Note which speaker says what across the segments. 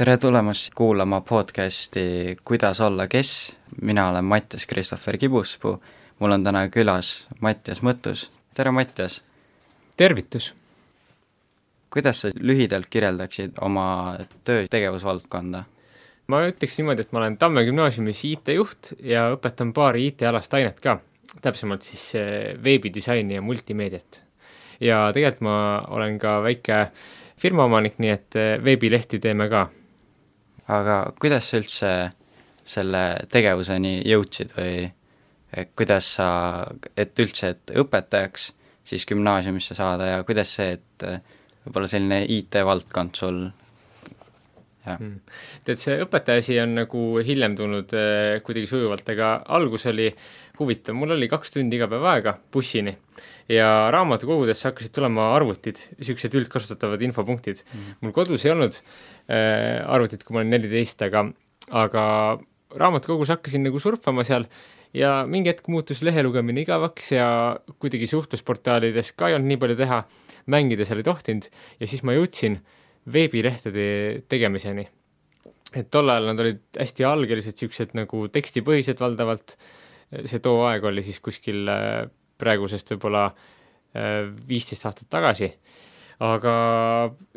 Speaker 1: tere tulemast kuulama podcasti Kuidas olla kes, mina olen Mattias Christopher Kibuspuu, mul on täna külas Mattias Mõttus, tere Mattias!
Speaker 2: tervitus!
Speaker 1: kuidas sa lühidalt kirjeldaksid oma töö tegevusvaldkonda?
Speaker 2: ma ütleks niimoodi, et ma olen Tamme gümnaasiumis IT-juht ja õpetan paari IT-alast ainet ka, täpsemalt siis eh, veebidisaini ja multimeediat. ja tegelikult ma olen ka väike firmaomanik, nii et eh, veebilehti teeme ka.
Speaker 1: Aga kuidas sa üldse selle tegevuseni jõudsid või kuidas sa, et üldse, et õpetajaks siis gümnaasiumisse saada ja kuidas see, et võib-olla selline IT-valdkond sul.
Speaker 2: Tead, see õpetaja asi on nagu hiljem tulnud äh, kuidagi sujuvalt, aga algus oli huvitav, mul oli kaks tundi iga päev aega bussini ja raamatukogudesse hakkasid tulema arvutid, niisugused üldkasutatavad infopunktid. Mm.. mul kodus ei olnud äh, arvutit, kui ma olin neliteist, aga, aga raamatukogus hakkasin nagu surfama seal ja mingi hetk muutus lehe lugemine igavaks ja kuidagi suhtlusportaalides ka ei olnud nii palju teha, mängida seal ei tohtinud ja siis ma jõudsin veebilehtede tegemiseni. et tol ajal nad olid hästi algelised, niisugused nagu tekstipõhised valdavalt, see too aeg oli siis kuskil äh, praegusest võib-olla äh, viisteist aastat tagasi, aga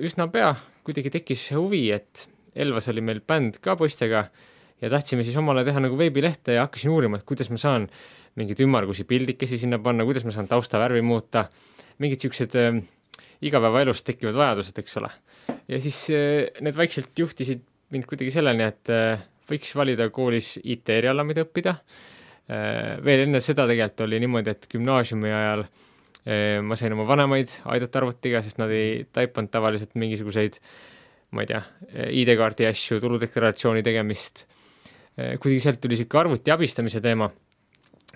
Speaker 2: üsna pea kuidagi tekkis huvi, et Elvas oli meil bänd ka poistega ja tahtsime siis omale teha nagu veebilehte ja hakkasin uurima, et kuidas ma saan mingeid ümmargusi pildikesi sinna panna, kuidas ma saan taustavärvi muuta, mingid niisugused äh, igapäevaelus tekkivad vajadused, eks ole. Ja siis äh, need vaikselt juhtisid mind kuidagi selleni, et äh, võiks valida koolis IT-eriala, mida õppida äh,. veel enne seda tegelikult oli niimoodi, et gümnaasiumi ajal ma sain oma vanemaid aidata arvutiga, sest nad ei taipanud tavaliselt mingisuguseid ma ei tea, ID-kaardi asju, tuludeklaratsiooni tegemist Eh, kuidagi sealt tuli niisugune arvuti abistamise teema,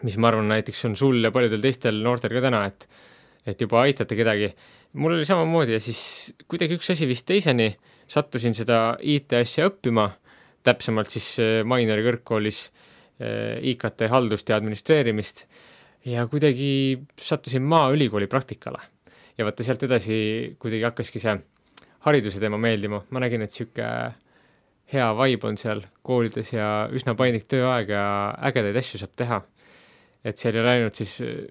Speaker 2: mis ma arvan, näiteks on sul ja paljudel teistel noortel ka täna, et et juba aitate kedagi. mul oli samamoodi ja siis kuidagi üks asi vist teiseni, sattusin seda IT-asja õppima, täpsemalt siis eh, Mainori kõrgkoolis eh, IKT haldust ja administreerimist ja kuidagi sattusin Maaülikooli praktikale. ja vaata sealt edasi kuidagi hakkaski see hariduse teema meeldima, ma nägin, et niisugune hea vibe on seal koolides ja üsna paindlik tööaeg ja ägedaid asju saab teha. et seal ei ole ainult siis äh,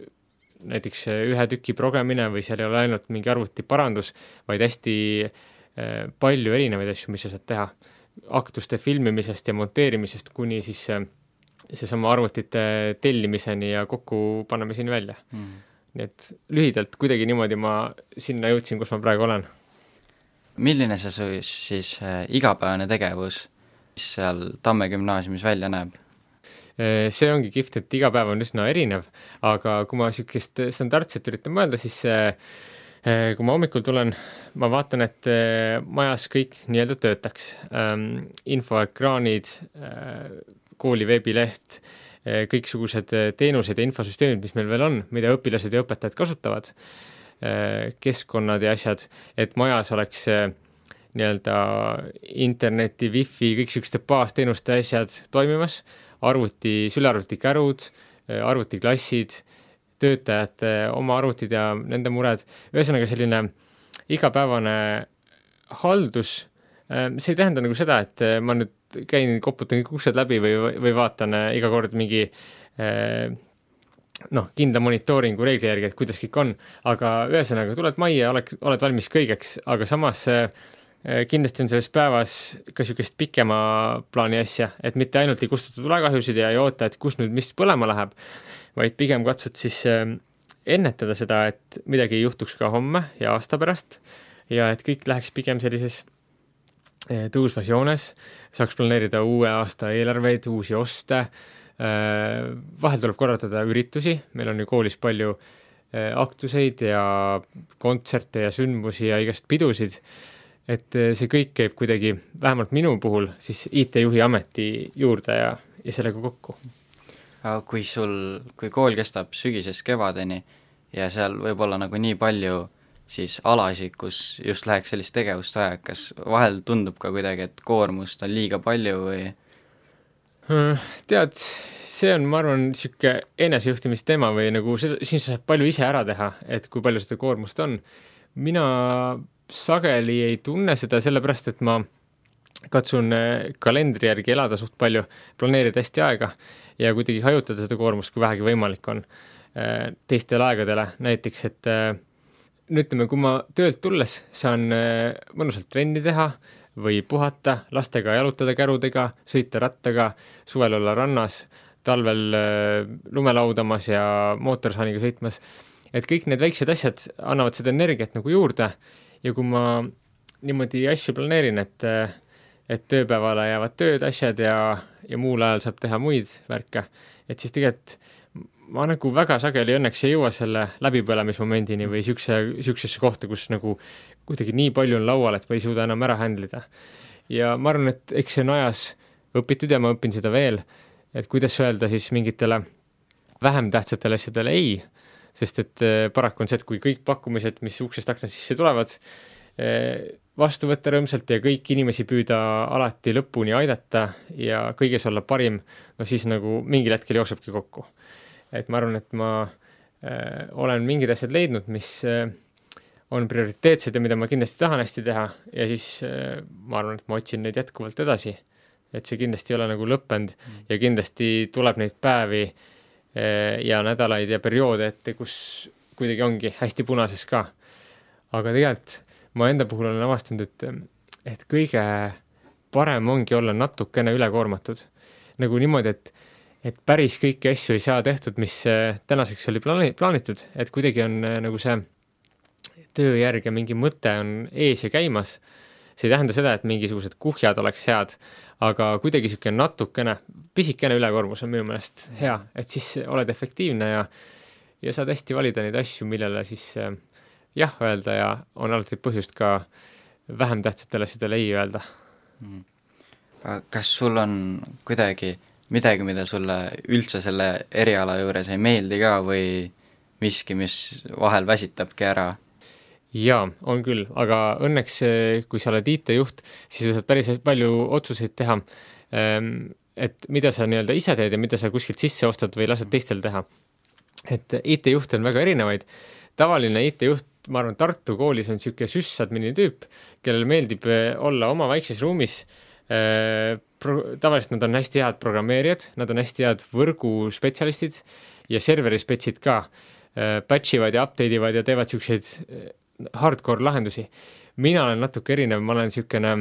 Speaker 2: näiteks äh, ühe tüki progemine või seal ei ole ainult mingi arvutiparandus, vaid hästi äh, palju erinevaid asju, mis sa saad teha. aktuste filmimisest ja monteerimisest kuni siis seesama arvutite tellimiseni ja kokkupanemiseni välja mm.. nii et lühidalt kuidagi niimoodi ma sinna jõudsin, kus ma praegu olen
Speaker 1: milline see su siis igapäevane tegevus seal Tamme gümnaasiumis välja näeb?
Speaker 2: Äh, see ongi kihvt, et iga päev on üsna erinev, aga kui ma niisugust standardset üritan mõelda, siis äh, kui ma hommikul tulen, ma vaatan, et majas kõik nii-öelda töötaks. Ähm, infoekraanid, kooli veebileht, kõiksugused teenused ja infosüsteemid, mis meil veel on, mida õpilased ja õpetajad kasutavad Äh, keskkonnad ja asjad, et majas oleks nii-öelda interneti, wifi, kõik niisuguste baasteenuste asjad toimimas, arvuti, sülearvutikärud, äh, arvutiklassid, töötajate oma arvutid ja nende mured, ühesõnaga selline igapäevane haldus, äh, see ei tähenda nagu seda, et ma nüüd käin, koputan kõik uksed läbi või, või vaatan iga kord mingi noh, kindla monitooringu reegli järgi, et kuidas kõik on, aga ühesõnaga, tuled majja, oled, oled valmis kõigeks, aga samas kindlasti on selles päevas ka niisugust pikema plaani asja, et mitte ainult ei kustuta tulekahjusid ja ei oota, et kus nüüd mis põlema läheb, vaid pigem katsud siis äh, ennetada seda, et midagi ei juhtuks ka homme ja aasta pärast ja et kõik läheks pigem sellises äh, tõusvas joones, saaks planeerida uue aasta eelarveid, uusi oste Äh, vahel tuleb korraldada üritusi, meil on ju koolis palju äh, aktuseid ja kontserte ja sündmusi ja igast pidusid, et äh, see kõik käib kuidagi, vähemalt minu puhul, siis IT-juhi ameti juurde ja, ja sellega kokku.
Speaker 1: aga kui sul, kui kool kestab sügisest kevadeni ja seal võib olla nagu nii palju siis alasid, kus just läheks sellist tegevust vaja, kas vahel tundub ka kuidagi, et koormust on liiga palju või
Speaker 2: Äh, tead, see on, ma arvan, niisugune enesejuhtimisteema või nagu seda, siin sa saad palju ise ära teha, et kui palju seda koormust on. mina sageli ei tunne seda sellepärast, et ma katsun kalendri järgi elada suht palju, planeerida hästi aega ja kuidagi hajutada seda koormust, kui vähegi võimalik on teistele aegadele, näiteks et no ütleme, kui ma töölt tulles saan mõnusalt trenni teha või puhata, lastega jalutada kärudega, sõita rattaga, suvel olla rannas, talvel lume laudamas ja mootorsaaniga sõitmas, et kõik need väiksed asjad annavad seda energiat nagu juurde ja kui ma niimoodi asju planeerin, et et tööpäevale jäävad tööd, asjad ja, ja muul ajal saab teha muid värke, et siis tegelikult ma nagu väga sageli õnneks ei jõua selle läbipõlemismomendini või niisuguse, niisugusesse kohta, kus nagu kuidagi nii palju on laual, et ma ei suuda enam ära handle ida. ja ma arvan, et eks see on ajas õpitud ja ma õpin seda veel, et kuidas öelda siis mingitele vähem tähtsatele asjadele ei, sest et eh, paraku on see, et kui kõik pakkumised, mis uksest aknast sisse tulevad, eh, vastu võtta rõõmsalt ja kõiki inimesi püüda alati lõpuni aidata ja kõiges olla parim, no siis nagu mingil hetkel jooksebki kokku et ma arvan, et ma äh, olen mingid asjad leidnud, mis äh, on prioriteetsed ja mida ma kindlasti tahan hästi teha ja siis äh, ma arvan, et ma otsin neid jätkuvalt edasi. et see kindlasti ei ole nagu lõppenud mm. ja kindlasti tuleb neid päevi äh, ja nädalaid ja perioode ette, kus kuidagi ongi hästi punases ka. aga tegelikult ma enda puhul olen avastanud, et, et kõige parem ongi olla natukene ülekoormatud. nagu niimoodi, et et päris kõiki asju ei saa tehtud, mis äh, tänaseks oli plaani-, plaanitud, et kuidagi on äh, nagu see tööjärg ja mingi mõte on ees ja käimas, see ei tähenda seda, et mingisugused kuhjad oleks head, aga kuidagi niisugune natukene, pisikene ülekoormus on minu meelest hea, et siis oled efektiivne ja ja saad hästi valida neid asju, millele siis äh, jah öelda ja on alati põhjust ka vähem tähtsatele asjadele ei öelda mm..
Speaker 1: kas sul on kuidagi midagi, mida sulle üldse selle eriala juures ei meeldi ka või miski, mis vahel väsitabki ära?
Speaker 2: Jaa, on küll, aga õnneks eh, kui sa oled IT-juht, siis sa saad päris palju otsuseid teha, ehm, et mida sa nii-öelda ise teed ja mida sa kuskilt sisse ostad või lased teistel teha. et IT-juhte on väga erinevaid, tavaline IT-juht, ma arvan, Tartu koolis on niisugune süssadmini tüüp, kellele meeldib eh, olla oma väikses ruumis. Äh,, pro-, tavaliselt nad on hästi head programmeerijad, nad on hästi head võrguspetsialistid ja serveri spetsid ka batch ivad ja update ivad ja teevad niisuguseid äh, hardcore lahendusi. mina olen natuke erinev, ma olen niisugune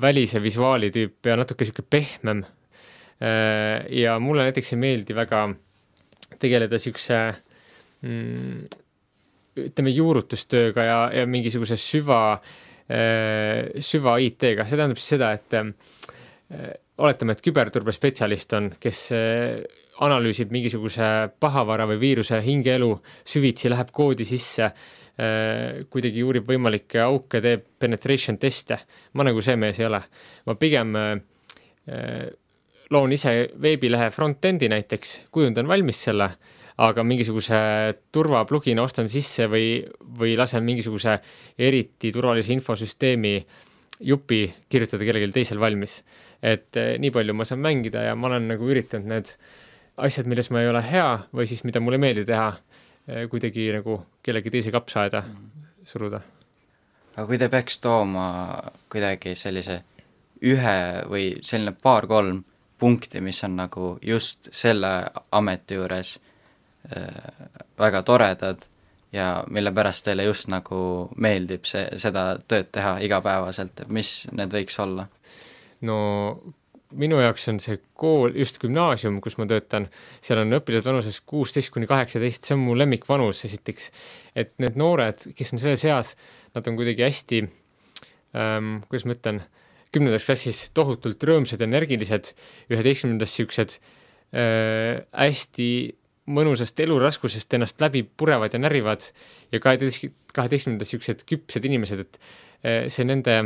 Speaker 2: välise visuaali tüüp ja natuke niisugune pehmem äh,. ja mulle näiteks ei meeldi väga tegeleda niisuguse mm, ütleme, juurutustööga ja, ja mingisuguse süva äh, süva IT-ga, see tähendab siis seda, et Äh, oletame, et küberturbespetsialist on, kes analüüsib mingisuguse pahavara või viiruse hingeelu süvitsi, läheb koodi sisse, kuidagi uurib võimalikke auke, teeb penetration teste. ma nagu see mees ei ole. ma pigem loon ise veebilehe front-end'i näiteks, kujundan valmis selle, aga mingisuguse turvaplugina ostan sisse või, või lasen mingisuguse eriti turvalise infosüsteemi jupi kirjutada kellelgi teisel valmis et nii palju ma saan mängida ja ma olen nagu üritanud need asjad, milles ma ei ole hea või siis mida mulle ei meeldi teha, eh, kuidagi nagu kellegi teise kapsaaeda mm. suruda.
Speaker 1: aga kui te peaks tooma kuidagi sellise ühe või selline paar-kolm punkti, mis on nagu just selle ameti juures äh, väga toredad ja mille pärast teile just nagu meeldib see, seda tööd teha igapäevaselt, et mis need võiks olla?
Speaker 2: no minu jaoks on see kool, just gümnaasium, kus ma töötan, seal on õpilased vanuses kuusteist kuni kaheksateist, see on mu lemmikvanus esiteks. et need noored, kes on selles eas, nad on kuidagi hästi ähm,, kuidas ma ütlen, kümnendas klassis tohutult rõõmsad, energilised, üheteistkümnendas niisugused äh, hästi mõnusast eluraskusest ennast läbi purevad ja närivad ja kaheteist, kaheteistkümnendas niisugused küpsed inimesed, et äh, see nende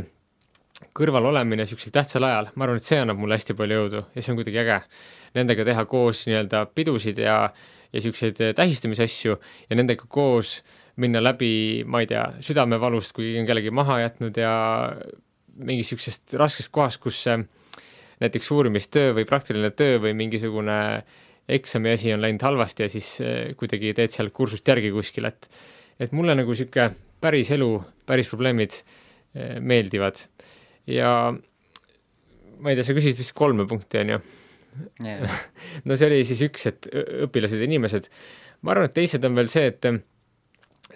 Speaker 2: kõrval olemine niisugusel tähtsal ajal, ma arvan, et see annab mulle hästi palju jõudu ja see on kuidagi äge. Nendega teha koos nii-öelda pidusid ja, ja niisuguseid tähistamise asju ja nendega koos minna läbi, ma ei tea, südamevalust, kui keegi on kellegi maha jätnud ja mingist niisugusest raskest kohast, kus näiteks uurimistöö või praktiline töö või mingisugune eksami asi on läinud halvasti ja siis eh, kuidagi teed seal kursust järgi kuskil, et et mulle nagu niisugune päris elu, päris probleemid eh, meeldivad ja ma ei tea, sa küsisid vist kolme punkti, on ju no see oli siis üks, et õpilased ja inimesed. ma arvan, et teised on veel see, et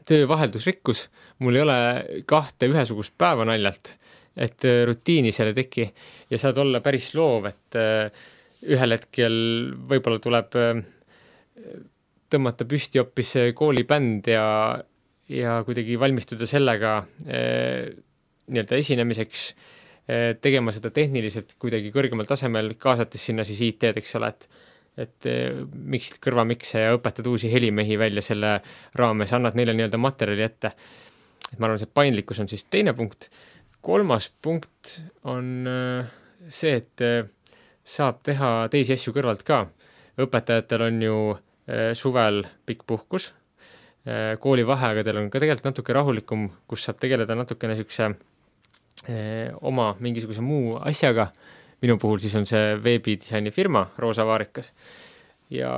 Speaker 2: töövaheldusrikkus, mul ei ole kahte ühesugust päeva naljalt, et rutiini seal ei teki. Ja saad olla päris loov, et ühel hetkel võib-olla tuleb tõmmata püsti hoopis koolibänd ja, ja kuidagi valmistuda sellega eh, nii-öelda esinemiseks. eh,, tegema seda tehniliselt kuidagi kõrgemal tasemel, kaasates sinna siis IT-d, eks ole, et et eh, miksid kõrvamikse ja õpetad uusi helimehi välja selle raames, annad neile nii-öelda materjali ette. et ma arvan, see paindlikkus on siis teine punkt. kolmas punkt on eh, see, et eh, saab teha teisi asju kõrvalt ka. õpetajatel on ju eh, suvel pikk puhkus eh,, koolivaheaegadel on ka tegelikult natuke rahulikum, kus saab tegeleda natukene niisuguse eh, oma mingisuguse muu asjaga minu puhul siis on see veebidisaini firma Roosa Vaarikas. ja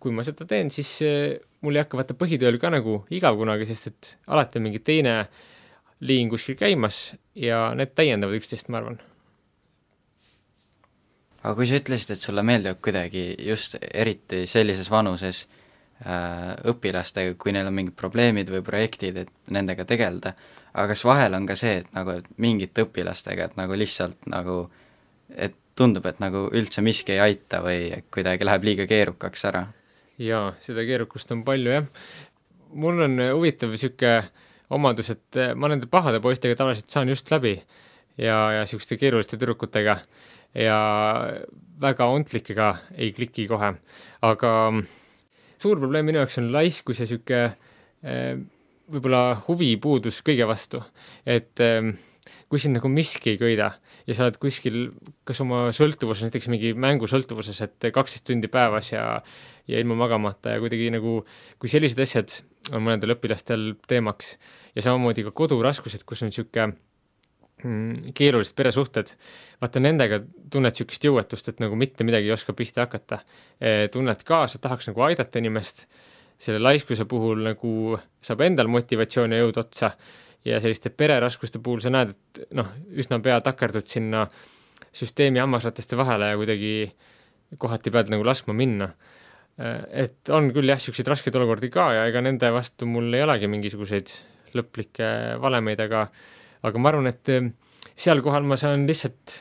Speaker 2: kui ma seda teen, siis eh, mul ei hakka vaata põhitööl ka nagu igav kunagi, sest et alati on mingi teine liin kuskil käimas ja need täiendavad üksteist, ma arvan.
Speaker 1: aga kui sa ütlesid, et sulle meeldivad kuidagi just eriti sellises vanuses äh, õpilastega, kui neil on mingid probleemid või projektid, et nendega tegeleda, aga kas vahel on ka see, et nagu et mingite õpilastega, et nagu lihtsalt nagu äh, et tundub, et nagu üldse miski ei aita või kuidagi läheb liiga keerukaks ära?
Speaker 2: jaa, seda keerukust on palju, jah. mul on huvitav niisugune omadus, et ma nende pahade poistega tavaliselt saan just läbi ja, ja niisuguste keeruliste tüdrukutega ja väga ontlikega ei kliki kohe, aga suur probleem minu jaoks on laiskus ja niisugune eh, võib-olla huvipuudus kõige vastu, et eh, kui sind nagu miski ei köida ja sa oled kuskil kas oma sõltuvuses, näiteks mingi mängusõltuvuses, et kaksteist tundi päevas ja ja ilma magamata ja kuidagi nagu, kui sellised asjad on mõnedel õpilastel teemaks ja samamoodi ka koduraskused, kus on niisugune keerulised peresuhted, vaata nendega tunned niisugust jõuetust, et nagu mitte midagi ei oska pihta hakata e,. tunned kaasa, tahaks nagu aidata inimest, selle laiskuse puhul nagu saab endal motivatsioon ja jõud otsa ja selliste pereraskuste puhul sa näed, et noh, üsna pea takerdud sinna süsteemi hammasrataste vahele ja kuidagi kohati pead nagu laskma minna. et on küll jah, niisuguseid raskeid olukordi ka ja ega nende vastu mul ei olegi mingisuguseid lõplikke valemeid, aga aga ma arvan, et seal kohal ma saan lihtsalt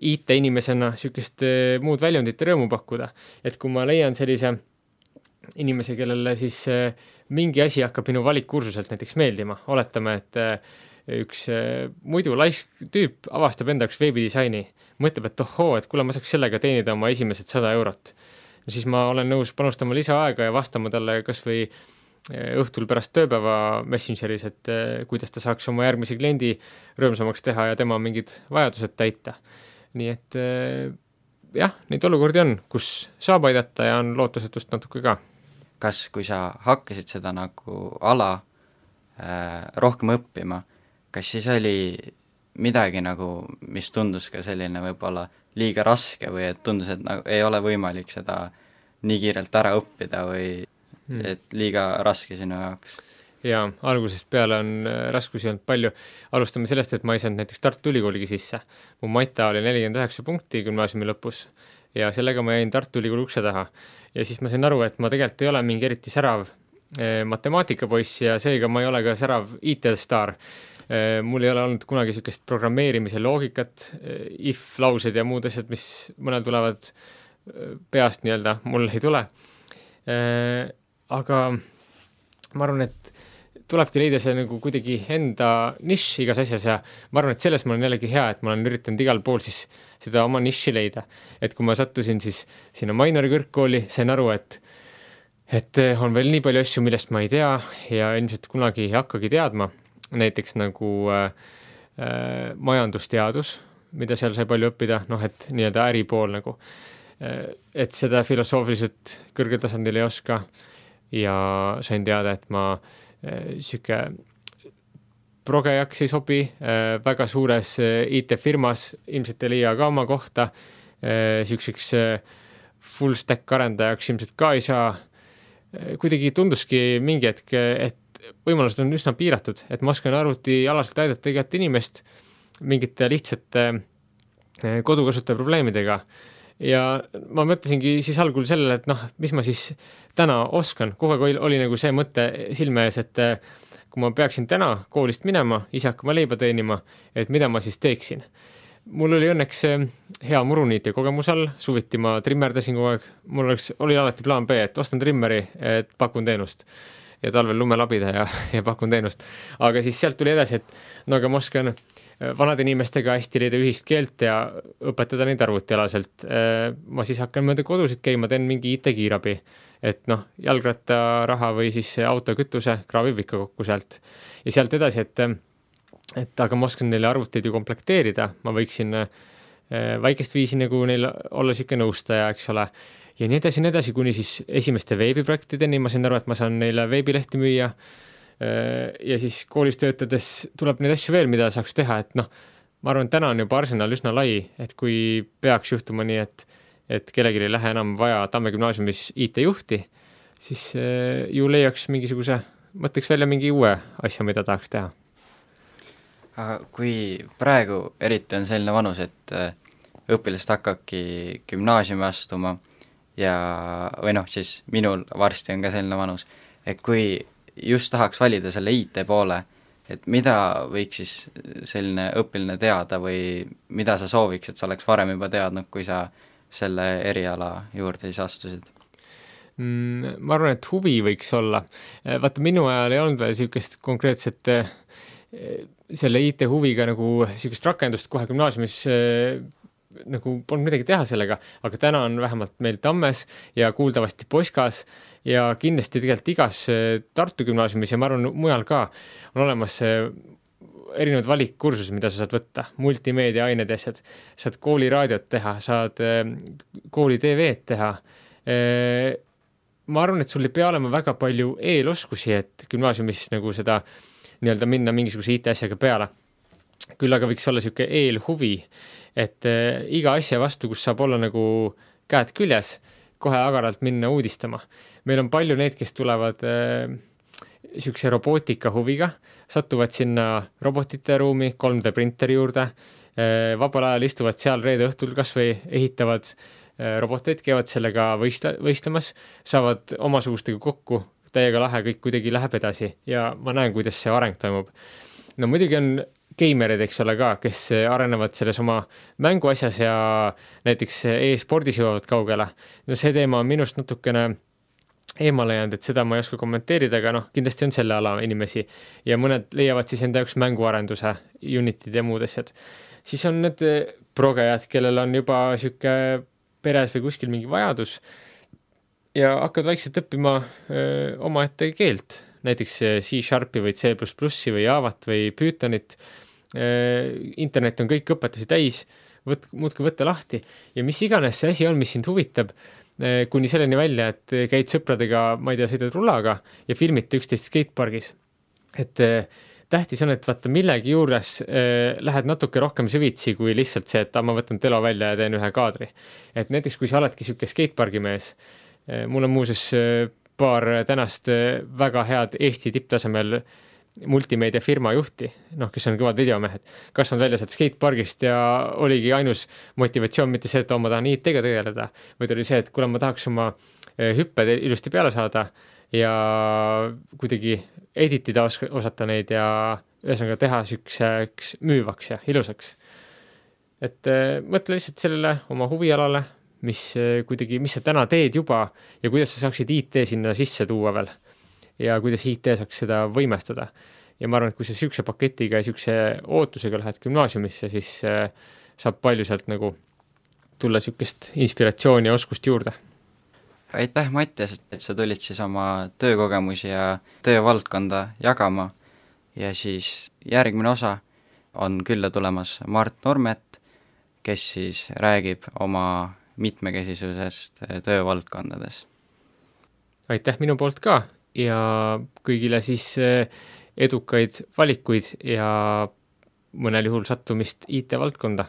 Speaker 2: IT-inimesena niisugust muud väljundit ja rõõmu pakkuda. et kui ma leian sellise inimese, kellele siis mingi asi hakkab minu valikkursuselt näiteks meeldima, oletame, et üks muidu laisk tüüp avastab enda jaoks veebidisaini, mõtleb, et ohoo, et kuule, ma saaks sellega teenida oma esimesed sada eurot. no siis ma olen nõus panustama lisaaega ja vastama talle kas või äh, õhtul pärast tööpäeva Messengeris, et kuidas ta saaks oma järgmise kliendi rõõmsamaks teha ja tema mingid vajadused täita. nii et jah, neid olukordi on, kus saab aidata ja on lootusetust natuke ka
Speaker 1: kas, kui sa hakkasid seda nagu ala äh, rohkem õppima, kas siis oli midagi nagu, mis tundus ka selline võib-olla liiga raske või et tundus, et nagu ei ole võimalik seda nii kiirelt ära õppida või hmm. et liiga raske sinu jaoks?
Speaker 2: jaa, algusest peale on äh, raskusi olnud palju. alustame sellest, et ma ei saanud näiteks Tartu Ülikooligi sisse. mu mata oli nelikümmend üheksa punkti gümnaasiumi lõpus ja sellega ma jäin Tartu Ülikooli ukse taha ja siis ma sain aru, et ma tegelikult ei ole mingi eriti särav eh, matemaatikapoiss ja seega ma ei ole ka särav IT-staar eh,. mul ei ole olnud kunagi niisugust programmeerimise loogikat if-laused ja muud asjad, mis mõnel tulevad peast nii-öelda, mul ei tule. Aga ma arvan, et tulebki leida see nagu kuidagi enda nišš igas asjas ja ma arvan, et selles ma olen jällegi hea, et ma olen üritanud igal pool siis seda oma nišši leida. et kui ma sattusin siis sinna Mainori kõrgkooli, sain aru, et et on veel nii palju asju, millest ma ei tea ja ilmselt kunagi ei hakkagi teadma, näiteks nagu äh, äh, majandusteadus, mida seal sai palju õppida, noh et nii-öelda äripool nagu. Äh,, et seda filosoofiliselt kõrgel tasandil ei oska ja sain teada, et ma äh, progejaks ei sobi, äh, väga suures äh, IT-firmas. Ilmselt ei leia ka oma kohta, niisuguseks full stack arendajaks ilmselt ka ei saa, kuidagi tunduski mingi hetk, et võimalused on üsna piiratud, et ma oskan arvutialaselt aidata igat inimest, mingite lihtsate kodukasutaja probleemidega ja ma mõtlesingi siis algul sellele, et noh, mis ma siis täna oskan, kogu aeg oli, oli nagu see mõte silme ees, et äh, kui ma peaksin täna koolist minema, ise hakkama leiba teenima, et mida ma siis teeksin. mul oli õnneks hea muruniitja kogemus all, suviti ma trimmerdasin kogu aeg, mul oleks, oli alati plaan B, et ostan trimmeri, et pakun teenust ja talvel lumelabida ja, ja pakun teenust. aga siis sealt tuli edasi, et no aga ma oskan äh, vanade inimestega hästi leida ühist keelt ja õpetada neid arvutialaselt. Äh, ma siis hakkan mööda kodusid käima, teen mingi IT-kiirabi. et noh, jalgrattaraha või siis autokütuse kraabib ikka kokku sealt. ja sealt edasi, et, et aga ma oskan neile arvuteid ju komplekteerida, ma võiksin äh, väikest viisi nagu neil olla niisugune nõustaja, eks ole ja nii edasi ja nii edasi, kuni siis esimeste veebiprojektideni, ma sain aru, et ma saan neile veebilehti müüa. Äh, ja siis koolis töötades tuleb neid asju veel, mida saaks teha, et noh, ma arvan, et täna on juba arsenal üsna lai, et kui peaks juhtuma nii, et, et kellelgi ei lähe enam vaja Tamme gümnaasiumis IT-juhti, siis äh, ju leiaks mingisuguse, mõtleks välja mingi uue asja, mida tahaks teha.
Speaker 1: aga kui praegu eriti on selline vanus, et äh, õpilased hakkavadki gümnaasiumi astuma ja, või noh, siis minul varsti on ka selline vanus, et kui just tahaks valida selle IT poole, et mida võiks siis selline õpilane teada või mida sa sooviks, et sa oleks varem juba teadnud, kui sa selle eriala juurde siis astusid?
Speaker 2: Mm, ma arvan, et huvi võiks olla. vaata, minu ajal ei olnud veel niisugust konkreetset eh, selle IT huviga nagu niisugust rakendust kohe gümnaasiumis eh, nagu polnud midagi teha sellega, aga täna on vähemalt meil Tammes ja kuuldavasti Poskas ja kindlasti tegelikult igas eh, Tartu gümnaasiumis ja ma arvan, mujal ka on olemas eh, erinevad valikkursused, mida sa saad võtta, multimeedia ained ja asjad. saad kooliraadiot teha, saad eh, kooli TV-d teha. ma arvan, et sul ei pea olema väga palju eeloskusi, et gümnaasiumis nagu seda nii-öelda minna mingisuguse IT-asjaga peale. küll aga võiks olla niisugune eelhuvi et äh, iga asja vastu, kus saab olla nagu käed küljes, kohe agaralt minna uudistama. meil on palju neid, kes tulevad niisuguse äh, robootika huviga, satuvad sinna robotite ruumi, 3D printeri juurde äh,, vabal ajal istuvad seal reede õhtul kas või ehitavad äh, roboteid, käivad sellega võistla-, võistlemas, saavad omasugustega kokku, täiega lahe, kõik kuidagi läheb edasi ja ma näen, kuidas see areng toimub. no muidugi on geimerid, eks ole ka, kes arenevad selles oma mänguasjas ja näiteks e-spordis jõuavad kaugele. no see teema on minust natukene eemale jäänud, et seda ma ei oska kommenteerida, aga noh, kindlasti on selle ala inimesi ja mõned leiavad siis enda jaoks mänguarenduse, Unity'd ja muud asjad. siis on need progejad, kellel on juba niisugune peres või kuskil mingi vajadus ja hakkavad vaikselt õppima öö, omaette keelt, näiteks C-Sharpi või C++i või Javat või Pythonit internet on kõik õpetusi täis, võt-, muudkui võtta lahti ja mis iganes see asi on, mis sind huvitab, äh, kuni selleni välja, et käid sõpradega, ma ei tea, sõidad rullaga ja filmite üksteist skatepargis. et äh, tähtis on, et vaata millegi juures äh, lähed natuke rohkem süvitsi kui lihtsalt see, et ah, ma võtan telo välja ja teen ühe kaadri. et näiteks, kui sa oledki niisugune skatepargi mees äh,, mul on muuseas äh, paar tänast äh, väga head Eesti tipptasemel äh, multimeediafirma juhti, noh, kes on kõvad videomehed, kasvanud välja sealt skatepargist ja oligi ainus motivatsioon mitte see, et oo, ma tahan IT-ga tegeleda, vaid oli see, et kuule, ma tahaks oma eh, hüpped ilusti peale saada ja kuidagi edit ida os-, osata neid ja ühesõnaga teha niisuguseks müüvaks ja ilusaks. et äh, mõtle lihtsalt sellele oma huvialale, mis äh, kuidagi, mis sa täna teed juba ja kuidas sa saaksid IT sinna sisse tuua veel ja kuidas IT saaks seda võimestada. ja ma arvan, et kui sa niisuguse paketiga ja niisuguse ootusega lähed gümnaasiumisse, siis äh, saab palju sealt nagu tulla niisugust inspiratsiooni ja oskust juurde.
Speaker 1: aitäh, Mattias, et sa tulid siis oma töökogemusi ja töövaldkonda jagama ja siis järgmine osa on külla tulemas Mart Nurmet, kes siis räägib oma mitmekesisusest töövaldkondades.
Speaker 2: aitäh minu poolt ka ja kõigile siis eh, edukaid valikuid ja mõnel juhul sattumist IT-valdkonda